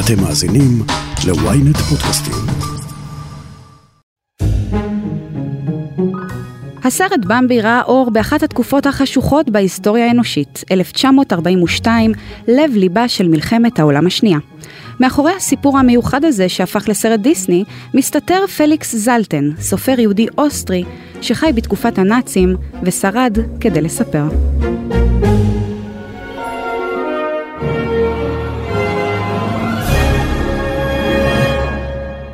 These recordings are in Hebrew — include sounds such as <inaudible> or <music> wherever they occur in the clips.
אתם מאזינים ל-ynet פודקאסטים. הסרט במבי ראה אור באחת התקופות החשוכות בהיסטוריה האנושית, 1942, לב ליבה של מלחמת העולם השנייה. מאחורי הסיפור המיוחד הזה שהפך לסרט דיסני, מסתתר פליקס זלטן, סופר יהודי אוסטרי, שחי בתקופת הנאצים ושרד כדי לספר.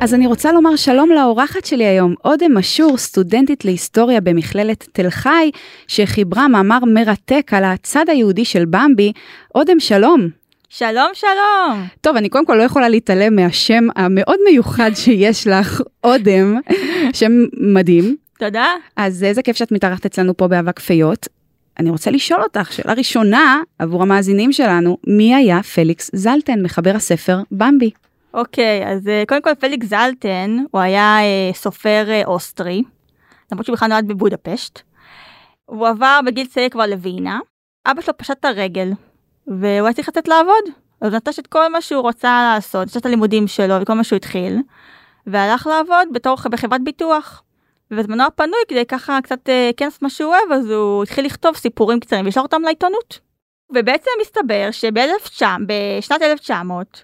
אז אני רוצה לומר שלום לאורחת שלי היום, אודם משור, סטודנטית להיסטוריה במכללת תל חי, שחיברה מאמר מרתק על הצד היהודי של במבי. אודם, שלום. שלום, שלום. טוב, אני קודם כל לא יכולה להתעלם מהשם המאוד מיוחד שיש לך, אודם, שם מדהים. תודה. אז איזה כיף שאת מתארחת אצלנו פה באבק פיות. אני רוצה לשאול אותך, שאלה ראשונה עבור המאזינים שלנו, מי היה פליקס זלטן, מחבר הספר במבי? אוקיי, אז אה, קודם כל פליקס זלטן, הוא היה אה, סופר אה, אוסטרי, למרות שהוא בכלל נולד בבודפשט. הוא עבר בגיל צעיר כבר לווינה, אבא שלו פשט את הרגל, והוא היה צריך לצאת לעבוד. אז הוא נטש את כל מה שהוא רצה לעשות, נטש את הלימודים שלו וכל מה שהוא התחיל, והלך לעבוד בתור בחברת ביטוח. ובזמנו הפנוי כדי ככה קצת כן לעשות מה שהוא אוהב, אז הוא התחיל לכתוב סיפורים קצרים ולשלוח אותם לעיתונות. ובעצם מסתבר שבשנת 1900,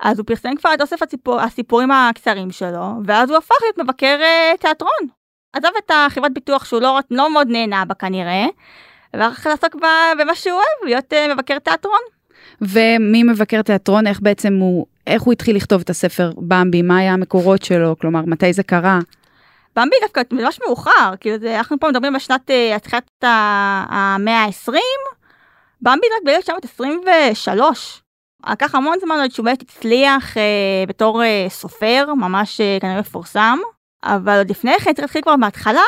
אז הוא פרסם כבר את אוסף הציפור, הסיפורים הקצרים שלו, ואז הוא הפך להיות מבקר uh, תיאטרון. עזב את החברת ביטוח שהוא לא, לא מאוד נהנה בה כנראה, והלך לעסוק במה שהוא אוהב, להיות uh, מבקר תיאטרון. ומי מבקר תיאטרון, איך בעצם הוא, איך הוא התחיל לכתוב את הספר במבי, מה היה המקורות שלו, כלומר, מתי זה קרה? במבי דווקא ממש מאוחר, כאילו זה, אנחנו פה מדברים בשנת, התחילת uh, המאה ה-20, במבי רק ב-1923. לקח המון זמן עד שהוא באמת הצליח אה, בתור אה, סופר, ממש אה, כנראה מפורסם, אבל עוד לפני כן צריך להתחיל כבר מההתחלה,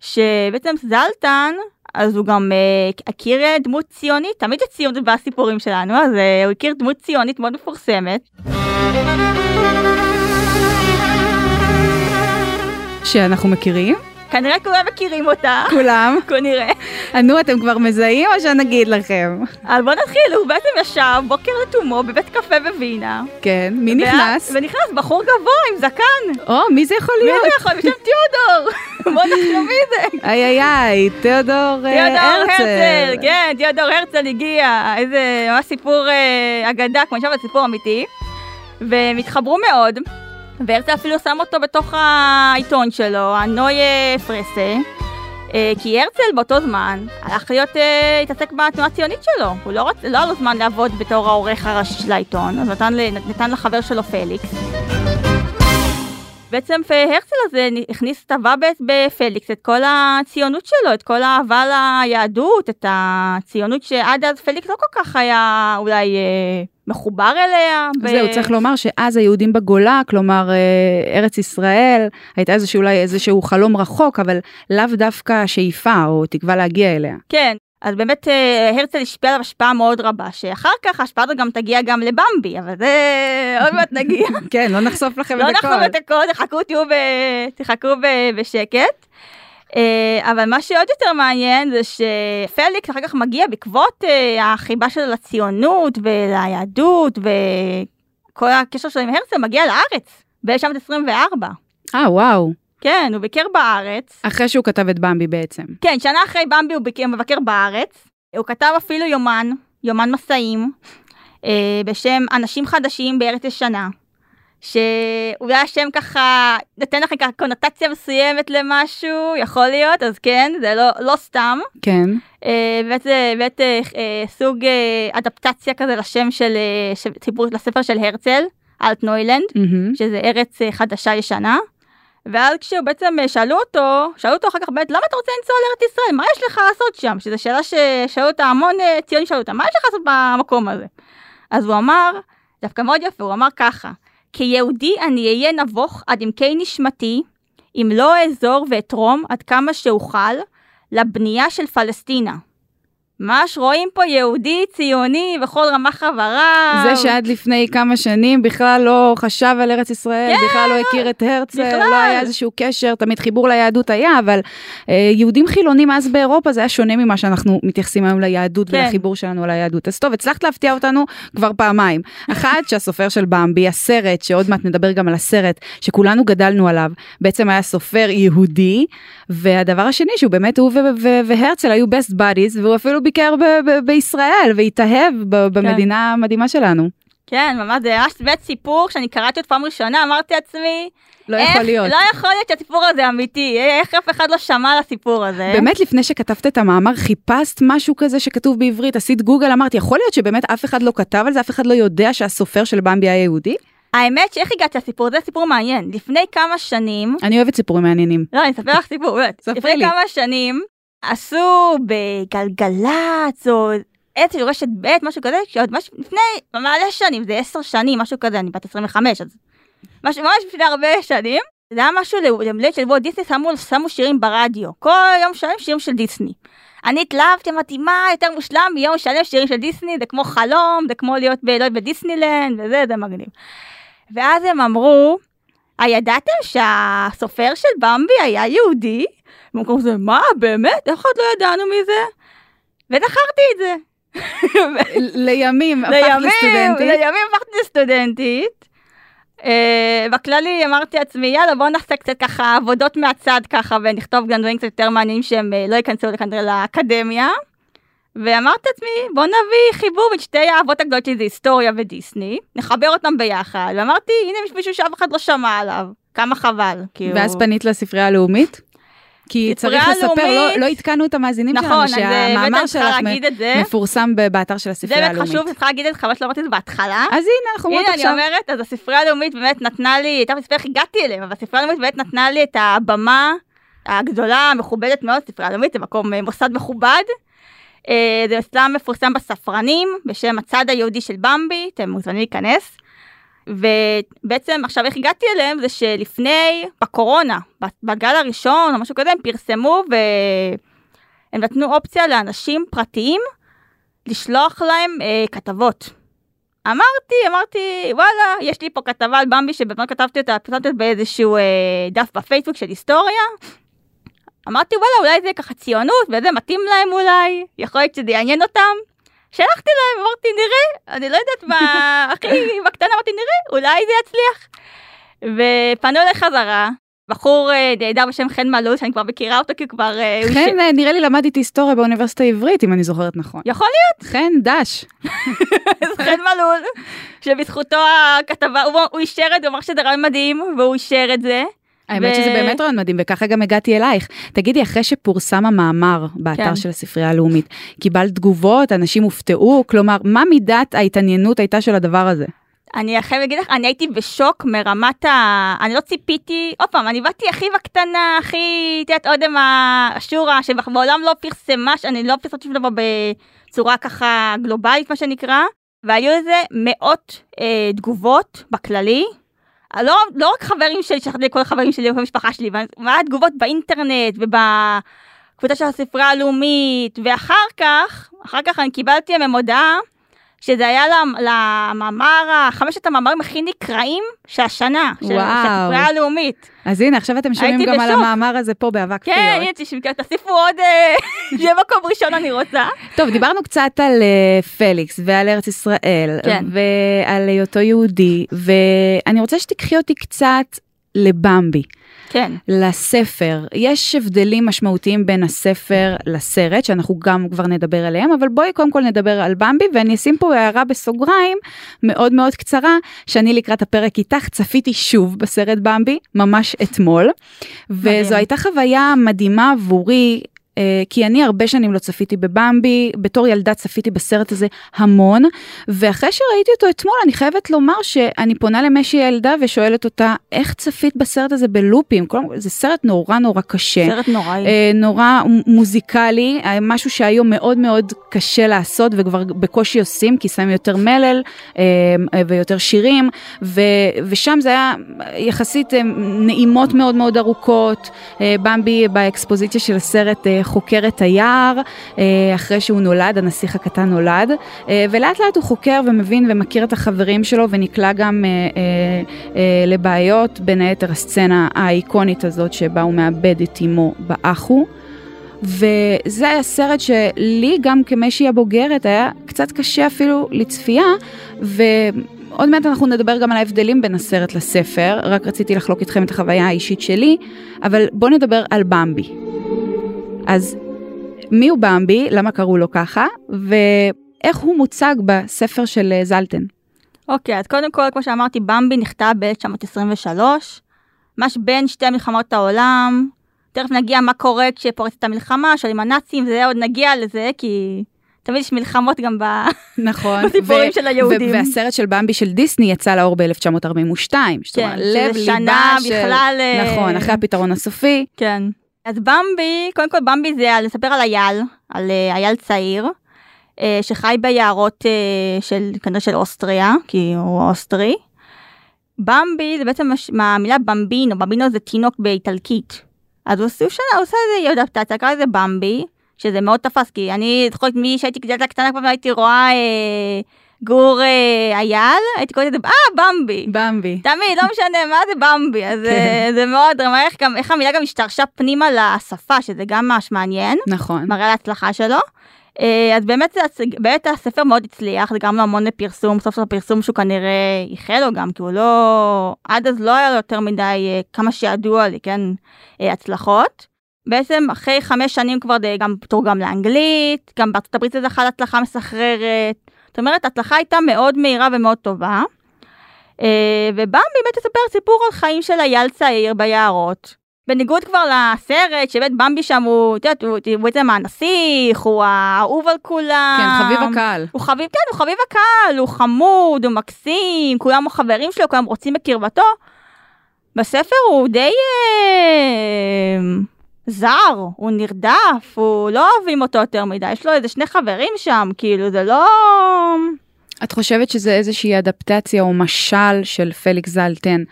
שבעצם זלטן, אז הוא גם אה, אה, דמות ציונית, תמיד הציונות בסיפורים שלנו, אז אה, הוא הכיר דמות ציונית מאוד מפורסמת. שאנחנו מכירים? כנראה כולם מכירים אותה. כולם? כנראה. נו, אתם כבר מזהים או שנגיד לכם? אז בוא נתחיל, הוא בעצם ישב בוקר לתומו בבית קפה בווינה. כן, מי נכנס? ונכנס בחור גבוה עם זקן. או, מי זה יכול להיות? מי זה יכול? בשם תיאודור. <laughs> בוא נתחיל מי זה. איי איי איי, תיאודור הרצל. תיאודור הרצל, כן, תיאודור הרצל הגיע. איזה, ממש סיפור אה, אגדה, כמו נשמע סיפור אמיתי. והם התחברו מאוד. והרצל אפילו שם אותו בתוך העיתון שלו, הנוי פרסה, אה, כי הרצל באותו זמן הלך להיות, אה, התעסק בתנועה הציונית שלו, הוא לא, לא היה לו זמן לעבוד בתור העורך הראשי של העיתון, אז נתן, נתן לחבר שלו פליקס. בעצם הרצל הזה הכניס, טבע בפליקס את כל הציונות שלו, את כל האהבה ליהדות, את הציונות שעד אז פליקס לא כל כך היה אולי אה, מחובר אליה. ב... זהו, צריך לומר שאז היהודים בגולה, כלומר אה, ארץ ישראל, הייתה איזשהו, אולי איזשהו חלום רחוק, אבל לאו דווקא שאיפה או תקווה להגיע אליה. כן, אז באמת אה, הרצל השפיע עליו השפעה מאוד רבה, שאחר כך ההשפעה הזאת גם תגיע גם לבמבי, אבל זה <laughs> עוד מעט נגיע. כן, לא נחשוף לכם את הכל. לא נחשוף את הכל, תחכו, תהיו ב... תחכו ב... בשקט. אה, אבל מה שעוד יותר מעניין זה שפליקס אחר כך מגיע בעקבות אה, החיבה שלו לציונות וליהדות וכל הקשר שלו עם הרצל מגיע לארץ ב-1924. אה, וואו. כן, הוא ביקר בארץ. אחרי שהוא כתב את במבי בעצם. כן, שנה אחרי במבי הוא ביקר, מבקר בארץ. הוא כתב אפילו יומן, יומן מסעים, אה, בשם אנשים חדשים בארץ ישנה. שאולי השם ככה נותן לכם ככה קונוטציה מסוימת למשהו, יכול להיות, אז כן, זה לא, לא סתם. כן. אה, באמת זה באמת אה, אה, סוג אה, אדפטציה כזה לשם של, אה, של ציבור, לספר של הרצל, אלטנוילנד, mm-hmm. שזה ארץ אה, חדשה ישנה. ואז כשהוא בעצם אה, שאלו אותו, שאלו אותו אחר כך באמת, למה אתה רוצה לנסוע לארץ ישראל? מה יש לך לעשות שם? שזו שאלה ששאלו אותה המון אה, ציונים שאלו אותה, מה יש לך לעשות במקום הזה? אז הוא אמר, דווקא מאוד יפה, הוא אמר ככה, כיהודי אני אהיה נבוך עד עמקי נשמתי, אם לא אעזור ואתרום עד כמה שאוכל לבנייה של פלסטינה. ממש רואים פה יהודי ציוני בכל רמ"ח חבריו. זה שעד לפני כמה שנים בכלל לא חשב על ארץ ישראל, כן, בכלל לא הכיר את הרצל, בכלל. לא היה איזשהו קשר, תמיד חיבור ליהדות היה, אבל אה, יהודים חילונים אז באירופה זה היה שונה ממה שאנחנו מתייחסים היום ליהדות כן. ולחיבור שלנו ליהדות. אז טוב, הצלחת להפתיע אותנו כבר פעמיים. <laughs> אחת, שהסופר של במבי, הסרט, שעוד מעט נדבר גם על הסרט, שכולנו גדלנו עליו, בעצם היה סופר יהודי, והדבר השני שהוא באמת הוא והרצל היו best buddies, והוא אפילו ביקר ב- ב- בישראל והתאהב ב- במדינה המדהימה שלנו. כן, ממש, זה ממש באמת סיפור, כשאני קראתי אותו פעם ראשונה, אמרתי לעצמי, לא איך, יכול להיות. לא יכול להיות שהסיפור הזה אמיתי, איך אף אחד לא שמע על הסיפור הזה. באמת לפני שכתבת את המאמר חיפשת משהו כזה שכתוב בעברית עשית גוגל אמרת יכול להיות שבאמת אף אחד לא כתב על זה אף אחד לא יודע שהסופר של במבי היה יהודי? האמת שאיך הגעתי לסיפור הזה, סיפור מעניין. לפני כמה שנים, אני אוהבת סיפורים מעניינים. לא, אני אספר לך סיפור, באמת. ספרי לפני לי. כמה שנים, עשו בגלגלצ, או איזושהי רשת ב', משהו כזה, שעוד משהו, לפני מלא שנים, זה עשר שנים, משהו כזה, אני בת 25, אז... משהו, ממש לפני הרבה שנים. זה היה משהו למלט של וולט דיסני, שמו, שמו שירים ברדיו. כל יום שלם שירים של דיסני. אני התלהבתי, אמרתי, מה יותר מושלם מיום שלם שירים של דיסני, זה כמו חלום, זה כמו להיות ב- בדיסנילנד, וזה, זה מגניב. ואז הם אמרו, הידעתם שהסופר של במבי היה יהודי? במקום זה, מה, באמת? איך עוד לא ידענו מזה? וזכרתי את זה. לימים הפכת לימים, לסטודנטית. לימים הפכתי לסטודנטית. אה, בכללי אמרתי לעצמי, יאללה בוא נעשה קצת ככה עבודות מהצד ככה ונכתוב גם דברים קצת יותר מעניינים שהם אה, לא ייכנסו כנראה לאקדמיה. ואמרתי לעצמי, בוא נביא חיבור בין שתי האהבות הגדולות שלי, זה היסטוריה ודיסני, נחבר אותם ביחד, ואמרתי, הנה יש מישהו שאף אחד לא שמע עליו, כמה חבל. כאילו. ואז פנית לספרייה הלאומית? כי צריך לספר, לא- הלאומית- לא עדכנו את המאזינים נכון, שלנו אה, באמת שהמאמר שלך זה. מפורסם באתר של זה הספרייה באמת הלאומית. חשוב, אני צריכה להגיד את זה, חבל שלא אמרתי את זה בהתחלה. אז הנה אנחנו אומרות הנה אני עכשיו. אומרת, אז הספרייה הלאומית באמת נתנה לי, הייתה בספרייה איך הגעתי אליהם, אבל הספרייה הלאומית באמת נתנה לי את הבמה הגדולה, המכובדת מאוד, הספרייה הלאומית זה מקום, אה, מוסד מכובד. אה, זה אצלם מפורסם בספרנים, בשם הצד היהודי של במבי, אתם מוזמנים להיכנס. ובעצם עכשיו איך הגעתי אליהם זה שלפני, בקורונה, בגל הראשון או משהו כזה, הם פרסמו והם נתנו אופציה לאנשים פרטיים לשלוח להם אה, כתבות. אמרתי, אמרתי, וואלה, יש לי פה כתבה על במבי שבזמן כתבתי אותה, פרסמתי אותה באיזשהו אה, דף בפייסבוק של היסטוריה. אמרתי, וואלה, אולי זה ככה ציונות, וזה מתאים להם אולי, יכול להיות שזה יעניין אותם. שלחתי להם, אמרתי, נראה, אני לא יודעת מה, <laughs> הכי בקטנה אמרתי, נראה, אולי זה יצליח. ופנו אליי חזרה, בחור אה, נהדר בשם חן מלול, שאני כבר מכירה אותו, כי הוא כבר... אה, חן אה, נראה לי למד איתי היסטוריה באוניברסיטה העברית אם אני זוכרת נכון. יכול חן דש. להיות, חן מלול, שבזכותו הכתבה, הוא, הוא אישר את זה, הוא אמר שזה רעיון מדהים, והוא אישר את זה. האמת שזה באמת רעיון מדהים וככה גם הגעתי אלייך. תגידי אחרי שפורסם המאמר באתר כן. של הספרייה הלאומית קיבלת תגובות אנשים הופתעו כלומר מה מידת ההתעניינות הייתה של הדבר הזה. אני חייב להגיד לך, אני הייתי בשוק מרמת ה... אני לא ציפיתי, עוד פעם, אני באתי הכי בקטנה, הכי, את יודעת, אודם השורה, שבעולם לא פרסמה, אני לא פרסמתי שום דבר בצורה ככה גלובלית, מה שנקרא, והיו לזה מאות אה, תגובות בכללי. לא, לא רק חברים שלי, שלחתי לכל החברים שלי, לכל המשפחה שלי, מה התגובות באינטרנט ובקבוצה של הספרייה הלאומית, ואחר כך, אחר כך אני קיבלתי מהם הודעה שזה היה למ- למאמר, חמשת המאמרים הכי נקראים של השנה, של. הספרייה הלאומית. אז הנה עכשיו אתם שומעים גם על. המאמר הזה פה באבק כן, פיות. הנה, תשמעו, תוסיפו עוד, אה, <laughs> שיהיה מקום ראשון אני רוצה. טוב דיברנו קצת על אה, פליקס ועל ארץ ישראל כן. ועל היותו יהודי ואני רוצה שתיקחי אותי קצת לבמבי. כן. לספר. יש הבדלים משמעותיים בין הספר לסרט, שאנחנו גם כבר נדבר עליהם, אבל בואי קודם כל נדבר על במבי, ואני אשים פה הערה בסוגריים מאוד מאוד קצרה, שאני לקראת הפרק איתך צפיתי שוב בסרט במבי, ממש אתמול. וזו הייתה חוויה מדהימה עבורי. אה, כי אני הרבה שנים לא צפיתי בבמבי, בתור ילדה צפיתי בסרט הזה המון, ואחרי שראיתי אותו אתמול אני חייבת לומר שאני פונה למשי הילדה ושואלת אותה איך צפית בסרט הזה בלופים, כל זה סרט נורא נורא קשה. סרט. אה, נורא מוזיקלי, אה, משהו שהיום מאוד מאוד קשה לעשות וכבר בקושי עושים, כי שמים יותר מלל ויותר שירים, ו, ושם זה היה יחסית נעימות מאוד מאוד ארוכות, במבי באקספוזיציה של הסרט חוקר את היער אה, אחרי שהוא נולד, הנסיך הקטן נולד, אה, ולאט לאט הוא חוקר ומבין ומכיר את החברים שלו ונקלע גם לבעיות, בין היתר הסצנה האיקונית הזאת שבה הוא מאבד את אמו באחו. וזה היה סרט שלי גם כמשהי הבוגרת היה קצת קשה אפילו לצפייה, ועוד מעט אנחנו נדבר גם על ההבדלים בין הסרט לספר, רק רציתי לחלוק איתכם את החוויה האישית שלי, אבל בואו נדבר על במבי. אז מי הוא במבי, למה קראו לו ככה, ואיך הוא מוצג בספר של אה, זלטן. אוקיי, okay, אז קודם כל, כמו שאמרתי, במבי נכתב ב-1923, ממש בין שתי מלחמות העולם, תכף נגיע מה קורה כשפורצת המלחמה, שואלים הנאצים, וזה עוד נגיע לזה, כי תמיד יש מלחמות גם ב... <laughs> נכון. בסיפורים של היהודים. והסרט של במבי של דיסני יצא לאור ב-1942. כן, שזה שנה של... בכלל... אה, נכון, אחרי הפתרון הסופי. כן. אז במבי, קודם כל במבי זה לספר על אייל, על אה, אייל צעיר, אה, שחי ביערות של, כנראה של אוסטריה, כי הוא אוסטרי. במבי זה בעצם מהמילה במבינו, במבינו זה תינוק באיטלקית. אז הוא עושה, עושה איזה אדפטציה, קרא לזה במבי, שזה מאוד תפס, כי אני זוכרת מי שהייתי גדלת קטנה כבר הייתי רואה אה, גור אה, אייל, הייתי קוראת את זה, אה, במבי. במבי. תמיד, לא משנה מה זה במבי, אז כן. אה, זה מאוד דרמה, איך, איך המילה גם השתרשה פנימה לשפה, שזה גם ממש מעניין. נכון. מראה להצלחה שלו. אה, אז באמת, באמת הספר מאוד הצליח, זה גם לו המון פרסום, סוף סוף הפרסום שהוא כנראה איחל לו גם, כי הוא לא, עד אז לא היה לו יותר מדי, כמה שידוע לי, כן, הצלחות. בעצם אחרי חמש שנים כבר די גם תורגם לאנגלית, גם בארצות הברית זה זכה להצלחה מסחררת. זאת אומרת, ההצלחה הייתה מאוד מהירה ומאוד טובה. ובא באמת לספר סיפור על חיים של אייל צעיר ביערות. בניגוד כבר לסרט, שבאמת במבי שם הוא, את יודעת, הוא בעצם הנסיך, הוא האהוב על כולם. כן, חביב הקהל. הוא חביב, כן, הוא חביב הקהל, הוא חמוד, הוא מקסים, כולם חברים שלו, כולם רוצים בקרבתו. בספר הוא די אה, זר, הוא נרדף, הוא לא אוהבים אותו יותר מדי, יש לו איזה שני חברים שם, כאילו זה לא... את חושבת שזה איזושהי אדפטציה או משל של פליקס זלטן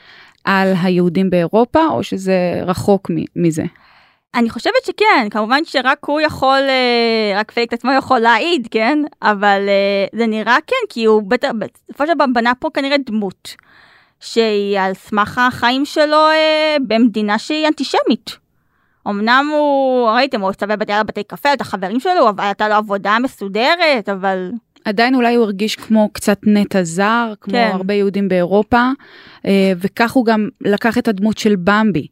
על היהודים באירופה, או שזה רחוק מזה? אני חושבת שכן, כמובן שרק הוא יכול, אה, רק פייק עצמו יכול להעיד, כן? אבל אה, זה נראה כן, כי הוא בטח, בסופו של דבר בנה פה כנראה דמות, שהיא על סמך החיים שלו אה, במדינה שהיא אנטישמית. אמנם הוא, ראיתם, הוא בתי, בתי קפה, את החברים שלו, אבל הייתה לו עבודה מסודרת, אבל עדיין אולי הוא הרגיש כמו קצת נטע זר, כמו כן. הרבה יהודים באירופה, אה, וכך הוא גם לקח את הדמות של במבי,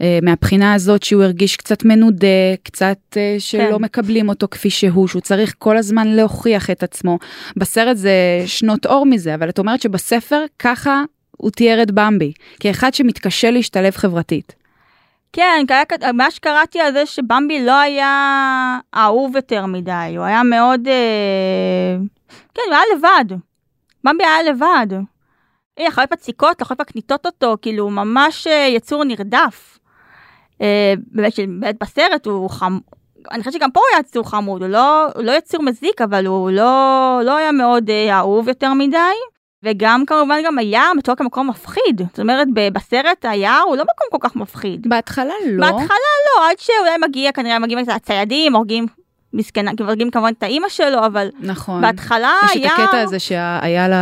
אה, מהבחינה הזאת שהוא הרגיש קצת מנודה, קצת אה, שלא כן. מקבלים אותו כפי שהוא, שהוא צריך כל הזמן להוכיח את עצמו. בסרט זה שנות אור מזה, אבל את אומרת שבספר ככה הוא תיאר את במבי, כאחד שמתקשה להשתלב חברתית. כן, מה שקראתי על זה שבמבי לא היה אהוב יותר מדי, הוא היה מאוד... אה... כן, הוא היה לבד. במבי היה לבד. הנה, החיות מציקות, החיות מקניטות אותו, כאילו, ממש אה, יצור נרדף. אה, באמת, באמת בסרט הוא חם... אני חושבת שגם פה הוא היה יצור חמוד, הוא לא, הוא לא יצור מזיק, אבל הוא לא, לא היה מאוד אה, אהוב יותר מדי. וגם כמובן גם היער מתואר כמקום מפחיד. זאת אומרת, בסרט היער הוא לא מקום כל כך מפחיד. בהתחלה לא. בהתחלה לא, עד שאולי מגיע, כנראה מגיעים הציידים, הורגים מסכנה, הורגים כמובן את האימא שלו, אבל נכון. בהתחלה היה... יש את הקטע הזה שהאייל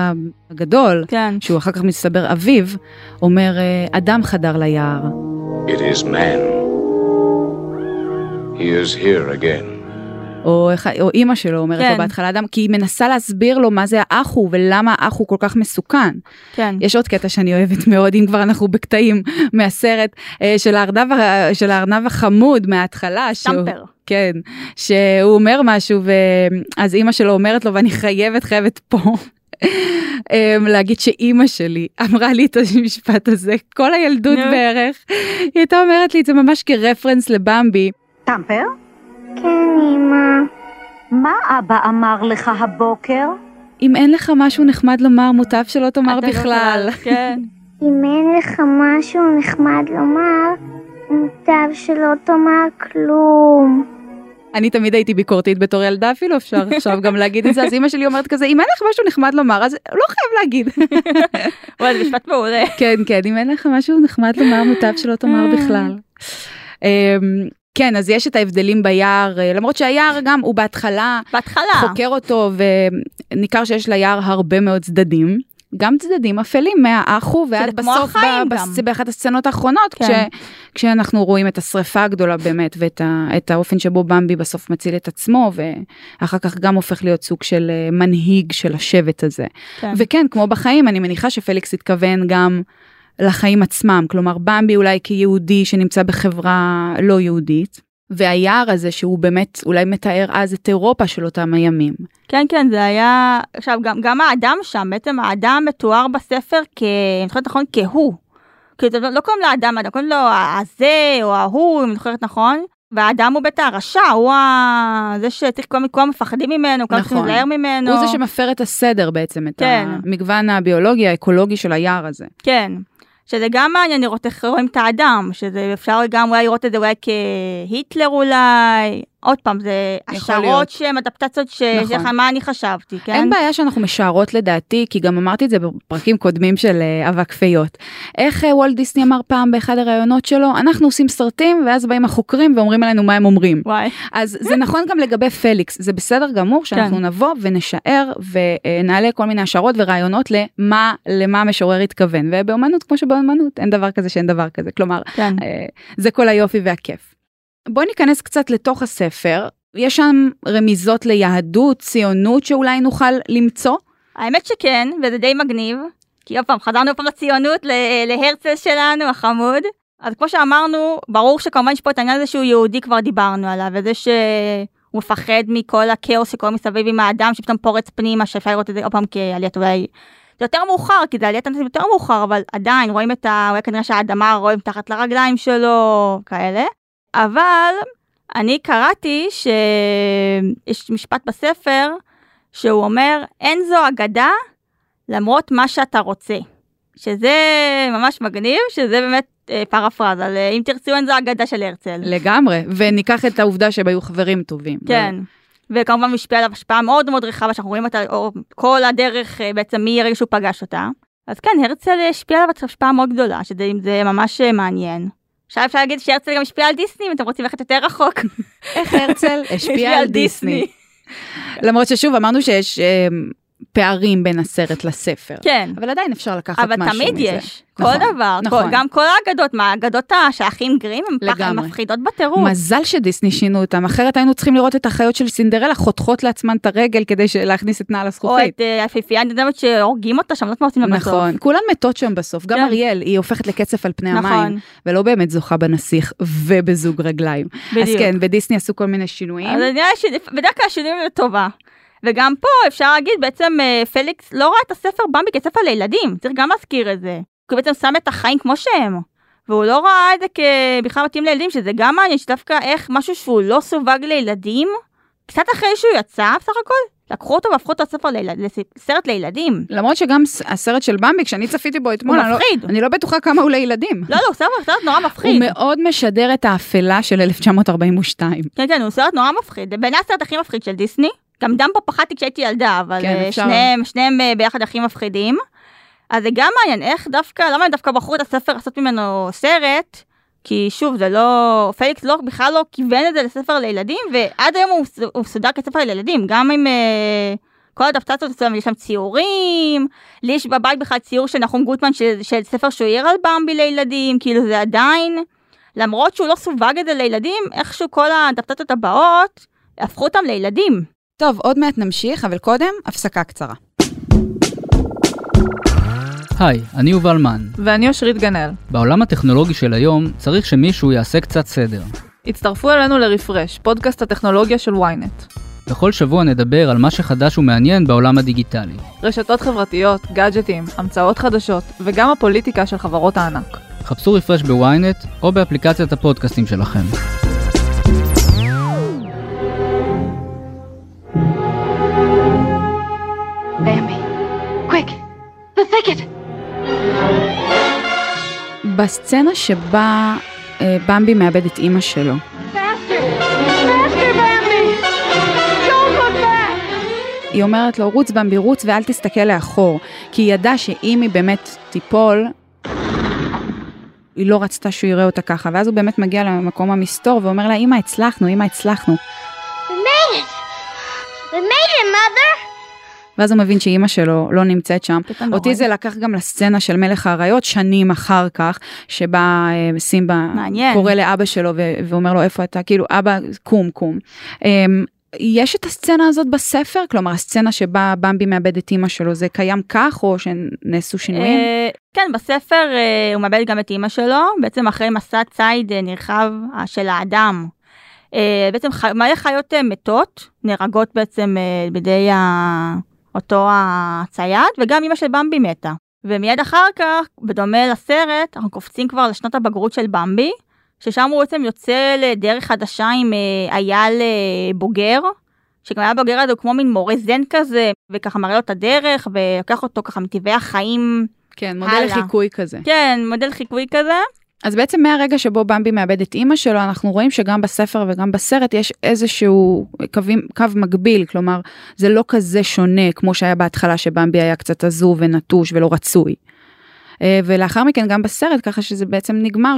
הגדול, כן. שהוא אחר כך מסתבר אביו, אומר, אדם חדר ליער. It is man. He is here again. או, או אימא שלו אומרת כן. לו בהתחלה אדם, כי היא מנסה להסביר לו מה זה האחו ולמה האחו כל כך מסוכן. כן. יש עוד קטע שאני אוהבת מאוד, אם כבר אנחנו בקטעים מהסרט, אה, של הארנב, של הארנב החמוד מההתחלה. טמפר. כן, שהוא אומר משהו ואז אימא שלו אומרת לו ואני חייבת חייבת פה. <laughs> אמ, להגיד שאימא שלי אמרה לי את המשפט הזה כל הילדות בערך. היא הייתה אומרת לי את זה ממש כרפרנס לבמבי. טמפר? כן, אמא. מה אבא אמר לך הבוקר? אם אין לך משהו נחמד לומר, מוטב שלא תאמר לא בכלל. כן. אם אין לך משהו נחמד לומר, מוטב שלא תאמר כלום. אני תמיד הייתי ביקורתית בתור ילדה אפילו אפשר עכשיו גם להגיד את זה אז אמא שלי אומרת כזה אם אין לך משהו נחמד לומר אז לא חייב להגיד. <laughs> וואי זה משפט מעולה. כן כן אם אין לך משהו נחמד לומר מוטב שלא תאמר בכלל. כן, אז יש את ההבדלים ביער, אה, למרות שהיער גם, הוא בהתחלה בהתחלה. חוקר אותו, וניכר שיש ליער הרבה מאוד צדדים. גם צדדים אפלים מהאחו ועד בסוף, ב-. בס- באחת הסצנות האחרונות, כן. כש, כשאנחנו רואים את השריפה הגדולה באמת, ואת ה, את האופן שבו במבי בסוף מציל את עצמו, ואחר כך גם הופך להיות סוג של אה, מנהיג של השבט הזה. כן. וכן, כמו בחיים, אני מניחה שפליקס התכוון גם לחיים עצמם, כלומר במבי אולי כיהודי שנמצא בחברה לא יהודית, והיער הזה שהוא באמת אולי מתאר אז את אירופה של אותם הימים. כן, כן, זה היה... עכשיו, גם, גם האדם שם, בעצם האדם מתואר בספר כ... אני זוכרת נכון, כהוא. כאילו, זה לא לא קוראים לאדם אדם, קוראים לו הזה או ההוא, אם אני זוכרת נכון. והאדם הוא בית הרשע, הוא ה... זה שצריך כולם כולם מפחדים ממנו, כולם צריכים. להיזהר ממנו. הוא זה שמפר את הסדר בעצם, את כן. המגוון הביולוגי האקולוגי של היער הזה. כן. שזה גם מעניין לראות איך רואים את האדם, שזה אפשר אולי לראות את זה אולי כהיטלר אולי. עוד פעם, זה השערות. שהן אדפטציות ש... נכון. נכון. מה אני חשבתי, כן? אין בעיה שאנחנו משערות לדעתי, כי גם אמרתי את זה בפרקים קודמים של אה, אבק פיות. איך אה, וולט דיסני אמר פעם באחד הראיונות שלו, אנחנו עושים סרטים ואז באים החוקרים ואומרים עלינו מה הם אומרים. וואי. אז זה נכון גם לגבי פליקס, זה בסדר גמור שאנחנו כן. נבוא ונשער ונעלה כל מיני השערות ורעיונות למה, למה המשורר התכוון. ובאמנות, כמו שבאמנות, אין דבר כזה שאין דבר כזה. כלומר, כן. אה, זה כל היופי והכיף. בואי ניכנס קצת לתוך הספר. יש שם רמיזות ליהדות, ציונות שאולי נוכל למצוא? האמת שכן, וזה די מגניב, כי עוד פעם, חזרנו פעם לציונות, להרצל שלנו, החמוד. אז כמו שאמרנו, ברור שכמובן יש פה את העניין הזה שהוא יהודי, כבר דיברנו עליו, וזה שהוא מפחד מכל הכאוס שקורה מסביב עם האדם, שפתאום פורץ פנימה, שאפשר לראות את זה עוד פעם כעליית אולי... זה יותר מאוחר, כי זה עליית אנשים יותר מאוחר, אבל עדיין רואים את ה... אולי כנראה שהאדמה רואים תחת לרגליים שלו, כאלה. אבל אני קראתי שיש משפט בספר שהוא אומר, אין זו אגדה למרות מה שאתה רוצה. שזה ממש מגניב, שזה באמת אה, פרפרזה, אם תרצו אין זו אגדה של הרצל. לגמרי, וניקח את העובדה שהם היו חברים טובים. כן. וכמובן משפיע עליו השפעה מאוד מאוד רחבה, שאנחנו רואים אותה או, כל הדרך אה, בעצם מרגע שהוא פגש אותה. אז כן, הרצל השפיע עליו השפעה מאוד גדולה, שזה זה ממש אה, מעניין. עכשיו אפשר להגיד שהרצל גם השפיע על דיסני, אם אתם רוצים ללכת יותר רחוק. איך הרצל <laughs> השפיע על דיסני. למרות ששוב אמרנו שיש אה, פערים בין הסרט לספר. כן. אבל עדיין אפשר לקחת אבל משהו מזה. תמיד יש, נכון, כל דבר, נכון. כל, גם כל האגדות, מה האגדות של האחים גרים הם פח-. מפחידות בטירוף. מזל שדיסני שינו אותם, אחרת היינו צריכים לראות את החיות של סינדרלה חותכות לעצמן את הרגל כדי להכניס את נעל או הזכוכית. את אה, היפיפייה נדמת שהורגים אותה שם, לא יודעת מה עושים לה בסוף. נכון, כולן מתות שם בסוף, גם כן. אריאל, היא הופכת לקצף על פני נכון. המים, ולא באמת זוכה בנסיך ובזוג רגליים. אז בדיוק. כן, בדיסני עשו כל מיני שינויים. אז נראה שבדרך כלל השינויים הם לטובה. וגם פה אפשר להגיד בעצם אה, פליקס לא ראה את הספר במבי כספר לילדים, צריך גם להזכיר את זה. כי הוא בעצם שם את החיים כמו שהם. והוא לא ראה את זה כבכלל מתאים לילדים, שזה גם מעניין שדווקא איך משהו שהוא לא סווג לילדים, קצת אחרי שהוא יצא בסך הכל, לקחו אותו והפכו אותו לספר לילד, לסרט לילדים. למרות שגם הסרט של במבי, כשאני צפיתי בו אתמול, הוא אני לא- מפחיד. אני לא בטוחה כמה הוא לילדים. לא, לא, הוא סרט, סרט נורא הוא מפחיד. מאוד משדר את האפלה של 1942. כן, כן, הוא סרט נורא מפחיד. זה בעיניי הסרט הכי מפחיד של דיסני. גם דמבו פחדתי כשהייתי ילדה, אבל כן, אה. שניהם, שניהם אה, ביחד הכי מפחידים. אז זה גם מעניין, איך דווקא, למה הם דווקא בחרו את הספר לעשות ממנו סרט? כי שוב, זה לא, פליקס לא, בכלל לא כיוון את זה לספר לילדים, ועד היום הוא, הוא סודר כספר לילדים, גם עם אה, כל האדפטציות אצלם, יש שם ציורים, לי יש בבית בכלל ציור של נחום גוטמן של, של ספר שהוא העיר על במבי לילדים, כאילו זה עדיין, למרות שהוא לא סווג את זה לילדים, איכשהו כל האדפטציות הבאות הפכו אותם לילדים. טוב, עוד מעט נמשיך, אבל קודם, הפסקה קצרה. היי, אני יובל מן. ואני אושרית גנאל. בעולם הטכנולוגי של היום צריך שמישהו יעשה קצת סדר. הצטרפו אלינו לרפרש, פודקאסט הטכנולוגיה של ynet. בכל שבוע נדבר על מה שחדש ומעניין בעולם הדיגיטלי. רשתות חברתיות, גאדג'טים, המצאות חדשות, וגם הפוליטיקה של חברות הענק. חפשו רפרש בוויינט או באפליקציית הפודקאסטים שלכם. Bambi. Quick! The thicket! בסצנה שבה אה, במבי מאבד את אימא שלו, Faster! Faster! היא אומרת לו, רוץ במבי, רוץ ואל תסתכל לאחור, כי היא ידעה שאם היא באמת תיפול, היא לא רצתה שהוא יראה אותה ככה, ואז הוא באמת מגיע למקום המסתור ואומר לה, אמא, הצלחנו, אמא, הצלחנו. We made it! We made it, mother! ואז הוא מבין שאימא שלו לא נמצאת שם. אותי. זה לקח גם לסצנה של מלך האריות שנים אחר כך, שבה אה, סימבה מעניין. קורא לאבא שלו ו- ואומר לו איפה אתה, כאילו אבא קום קום. אמ, יש את הסצנה הזאת בספר? כלומר הסצנה שבה במבי מאבד את אימא שלו, זה קיים כך או שנעשו שינויים? אה, כן, בספר אה, הוא מאבד גם את אימא שלו, בעצם אחרי מסע ציד נרחב של האדם. בעצם מלא חיות מתות, נהרגות בעצם בידי ה... אותו הצייד, וגם אימא של במבי מתה. ומיד אחר כך, בדומה לסרט, אנחנו קופצים כבר לשנות הבגרות של במבי, ששם הוא בעצם יוצא לדרך חדשה עם אה, אייל אה, בוגר, שגם היה בוגר הזה הוא כמו מין מורה זן כזה, וככה מראה לו את הדרך, ולוקח אותו ככה מטבעי החיים, כן, מודל הלאה. לחיקוי כזה. כן, מודל חיקוי כזה. אז בעצם מהרגע שבו במבי מאבד את אימא שלו, אנחנו רואים שגם בספר וגם בסרט יש איזשהו קווים, קו מקביל, כלומר, זה לא כזה שונה כמו שהיה בהתחלה שבמבי היה קצת עזוב ונטוש ולא רצוי. אה, ולאחר מכן גם בסרט, ככה שזה בעצם נגמר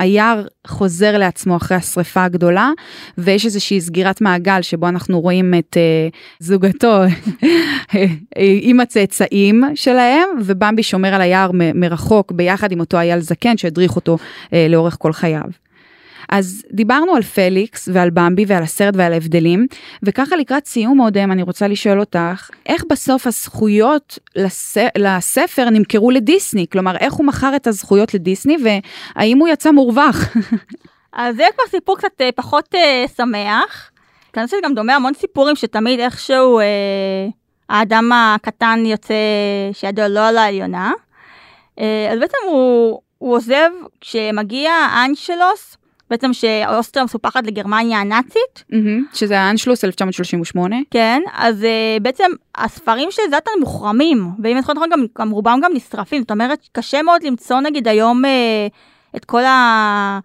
שהיער חוזר לעצמו אחרי השריפה הגדולה, ויש איזושהי סגירת מעגל שבו אנחנו רואים את אה, זוגתו <laughs> עם הצאצאים שלהם, ובמבי שומר על היער מרחוק ביחד עם אותו אייל זקן שהדריך אותו אה, לאורך כל חייו. אז דיברנו על פליקס ועל במבי ועל הסרט ועל ההבדלים, וככה לקראת סיום אודם אני רוצה לשאול אותך, איך בסוף הזכויות לס... לספר נמכרו לדיסני? כלומר, איך הוא מכר את הזכויות לדיסני והאם הוא יצא מורווח? <laughs> אז זה כבר סיפור קצת אה, פחות אה, שמח. כנראה שזה גם דומה המון סיפורים שתמיד איכשהו אה, האדם הקטן יוצא שידו לא על העליונה. אה, אז בעצם הוא, הוא עוזב כשמגיע האנשלוס, בעצם שאוסטריה מסופחת לגרמניה הנאצית. מהמם, שזה האנשלוס 1938. כן, אז uh, בעצם הספרים של זלטן מוחרמים, ואם אני זוכרת נכון גם, גם רובם גם נשרפים, זאת אומרת קשה מאוד למצוא נגיד היום uh, את כל ה...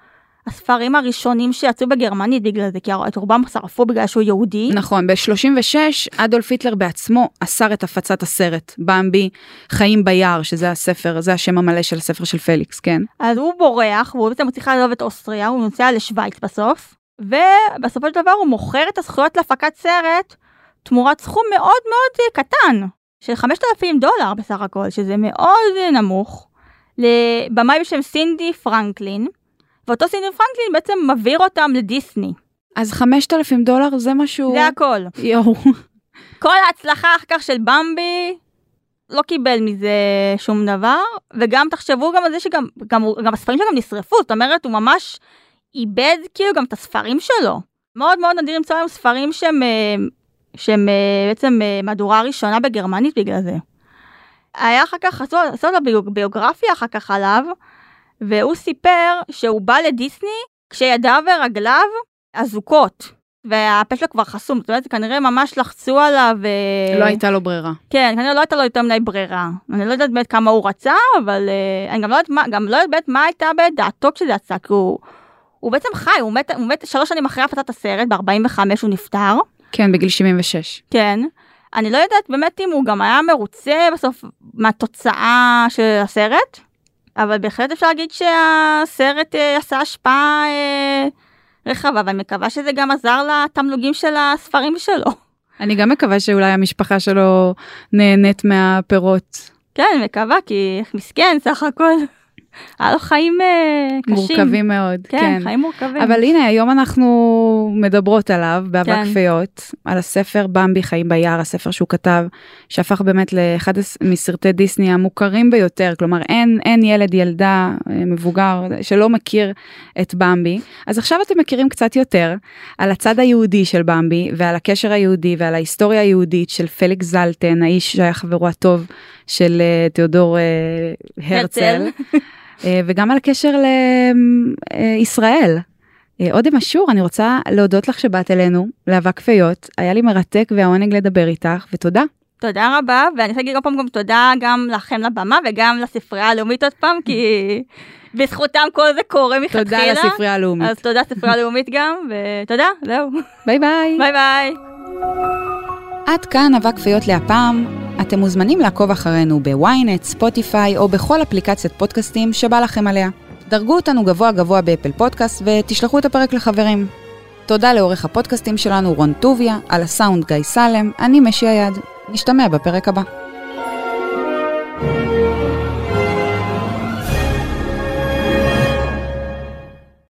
הספרים הראשונים שיצאו בגרמנית בגלל זה, כי את רובם שרפו בגלל שהוא יהודי. נכון, ב-36 אדולף היטלר בעצמו אסר את הפצת הסרט, במבי, חיים ביער, שזה הספר, זה השם המלא של הספר של פליקס, כן? אז הוא בורח, והוא בעצם צריך לעזוב את אוסטריה, הוא נוסע לשוויץ בסוף, ובסופו של דבר הוא מוכר את הזכויות להפקת סרט תמורת סכום מאוד מאוד אה, קטן, של 5,000 דולר בסך הכל, שזה מאוד אה, נמוך, לבמאי בשם סידני פרנקלין, ואותו סידני פרנקלין בעצם מעביר אותם לדיסני. אז 5,000 דולר זה משהו... זה הכל. יואו. כל ההצלחה אחר כך של במבי לא קיבל מזה שום דבר, וגם תחשבו גם על זה שגם גם, גם הספרים שלו גם נשרפו, זאת אומרת הוא ממש איבד כאילו גם את הספרים שלו. מאוד מאוד נדיר למצוא היום ספרים שהם, אה, שהם אה, בעצם אה, מהדורה ראשונה בגרמנית בגלל זה. היה אחר כך, עשו, עשו לו ביוג- ביוגרפיה אחר כך עליו, והוא סיפר שהוא בא לדיסני כשידיו ורגליו אזוקות. והפה שלו כבר חסום, זאת אומרת, כנראה ממש לחצו עליו. אה, לא הייתה לו ברירה. כן, כנראה לא הייתה לו יותר מדי ברירה. אני לא יודעת באמת כמה הוא רצה, אבל אה, אני גם לא יודעת מה, גם לא יודעת באמת מה הייתה בדעתו כשזה יצא, כי הוא, הוא בעצם חי, הוא מת, הוא מת שלוש שנים אחרי הפצת הסרט, ב-45 הוא נפטר. כן, בגיל 76. כן. אני לא יודעת באמת אם הוא גם היה מרוצה בסוף מהתוצאה של הסרט, אבל בהחלט אפשר להגיד שהסרט אה, עשה השפעה אה, רחבה, ואני מקווה שזה גם עזר לתמלוגים של הספרים שלו. אני גם מקווה שאולי המשפחה שלו נהנית מהפירות. כן, מקווה, כי מסכן סך הכל. היה לו חיים אה, קשים. מורכבים מאוד, כן, כן. חיים מורכבים. אבל הנה, היום אנחנו מדברות עליו באבק כן. פיות, על הספר במבי חיים ביער, הספר שהוא כתב, שהפך באמת לאחד מסרטי דיסני המוכרים ביותר, כלומר אין, אין ילד, ילדה, אה, מבוגר, שלא מכיר את במבי. אז עכשיו אתם מכירים קצת יותר על הצד היהודי של במבי, ועל הקשר היהודי ועל ההיסטוריה היהודית של פליקס זלטן, האיש שהיה חברו הטוב של אה, תיאודור אה, הרצל. הרצל. <laughs> אה, וגם על הקשר לישראל. אודם אשור, אני רוצה להודות לך שבאת אלינו, לאבק פיות, היה לי מרתק והעונג לדבר איתך, ותודה. תודה רבה, ואני רוצה להגיד עוד פעם גם תודה גם לכם לבמה וגם לספרייה הלאומית עוד פעם, כי בזכותם כל זה קורה מלכתחילה. תודה לספרייה הלאומית. אז תודה ספרייה הלאומית גם, ותודה, זהו. ביי ביי. ביי ביי. עד כאן אבק פיות להפעם. אתם מוזמנים לעקוב אחרינו בוויינט, ספוטיפיי או בכל אפליקציית פודקאסטים שבא לכם עליה. דרגו אותנו גבוה גבוה באפל פודקאסט ותשלחו את הפרק לחברים. תודה לעורך הפודקאסטים שלנו רון טוביה, על הסאונד גיא סלם, אני משי היד. נשתמע בפרק הבא.